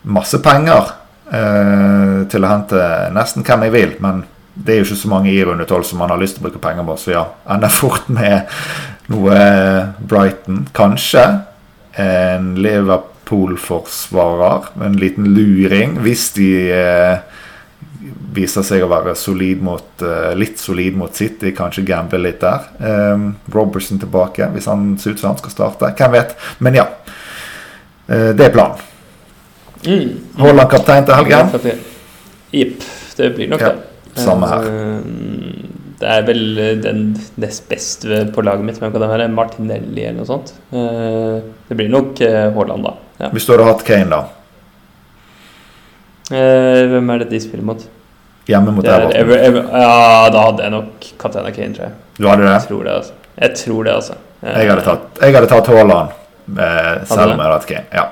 masse penger eh, til å hente nesten hvem jeg vil. Men det er jo ikke så mange i runde tolv som man har lyst til å bruke penger på. Så ja, ender fort med noe Brighton, kanskje. En Liverpool-forsvarer. En liten luring, hvis de eh, viser seg å være solid mot, eh, litt solid mot City. Kanskje gamble litt der. Um, Robertson tilbake, hvis han ser ut som han skal starte. Hvem vet. Men ja. Eh, det er planen. mm. Haaland kaptein til helgen. Jepp. Det blir nok Ja, det. samme her. Eh, Det er vel den nest beste på laget mitt. Hvem kan det være? Martinelli eller noe sånt. Det blir nok Haaland, da. Ja. Hvis du hadde hatt Kane, da. Hvem er det de spiller mot? Hjemme mot er Everton. Ever, Ever, ja, da hadde jeg nok Katana Kane, tror jeg. Du hadde det? Jeg tror det, altså. Jeg tror det, altså. jeg, Jeg hadde tatt, jeg hadde tatt Haaland, eh, selv om jeg hadde hatt Kane. Ja.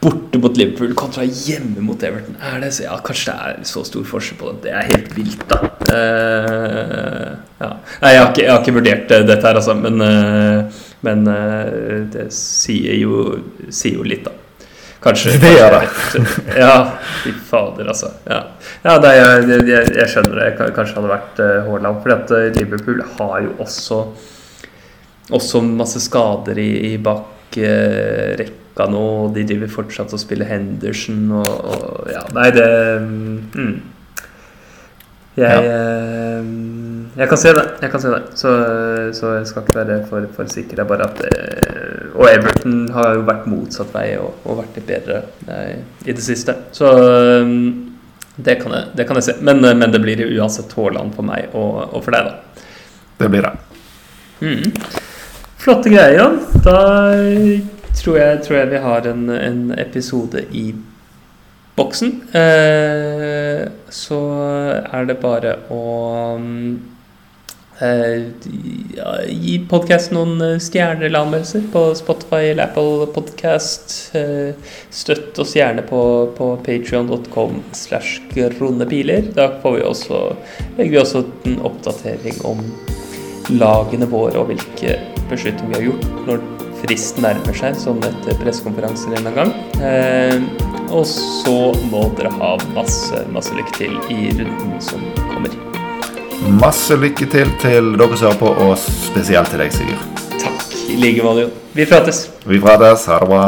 Borte mot Liverpool kontra hjemme mot Everton. Er det så? Ja, kanskje det er så stor forskjell på det. Det er helt vilt, da. Eh, ja. Nei, jeg har, ikke, jeg har ikke vurdert eh, dette her, altså, men, eh, men eh, det sier jo, sier jo litt, da. [laughs] Kanskje Det gjør det. Ja, fy fader, altså. Ja, ja nei, jeg, jeg, jeg skjønner det. Kanskje hadde vært eh, Haaland. Fordi at eh, Liverpool har jo også også masse skader i, i bakrekka nå. og De driver fortsatt og spiller Henderson og, og Ja, nei, det mm. Jeg, ja. jeg kan se det. Jeg kan se det. Så, så jeg skal ikke være for, for sikker. Det er bare at eh, Og Everton har jo vært motsatt vei og, og vært litt bedre eh, i det siste. Så eh, det kan jeg, det kan jeg se. Men, eh, men det blir jo uansett Haaland for meg og, og for deg, da. Det blir det. Mm. Flotte greier, Jan. Da tror jeg, tror jeg vi har en, en episode i boksen. Eh, så er det bare å mm, gi podkasten noen eh, stjerner eller anmeldelser på Spotify eller Apple Podcast. Eh, støtt oss gjerne på, på patrion.com slash gronepiler. Da vi også, legger vi også en oppdatering om lagene våre og hvilke beslutninger vi har gjort når fristen nærmer seg, som etter pressekonferanser en gang. Eh, og så må dere ha masse, masse lykke til i runden som kommer. Masse lykke til til dere som hører på, og spesielt til deg, Sigurd. Takk i like måte, Vi prates. Vi prates. Ha det bra.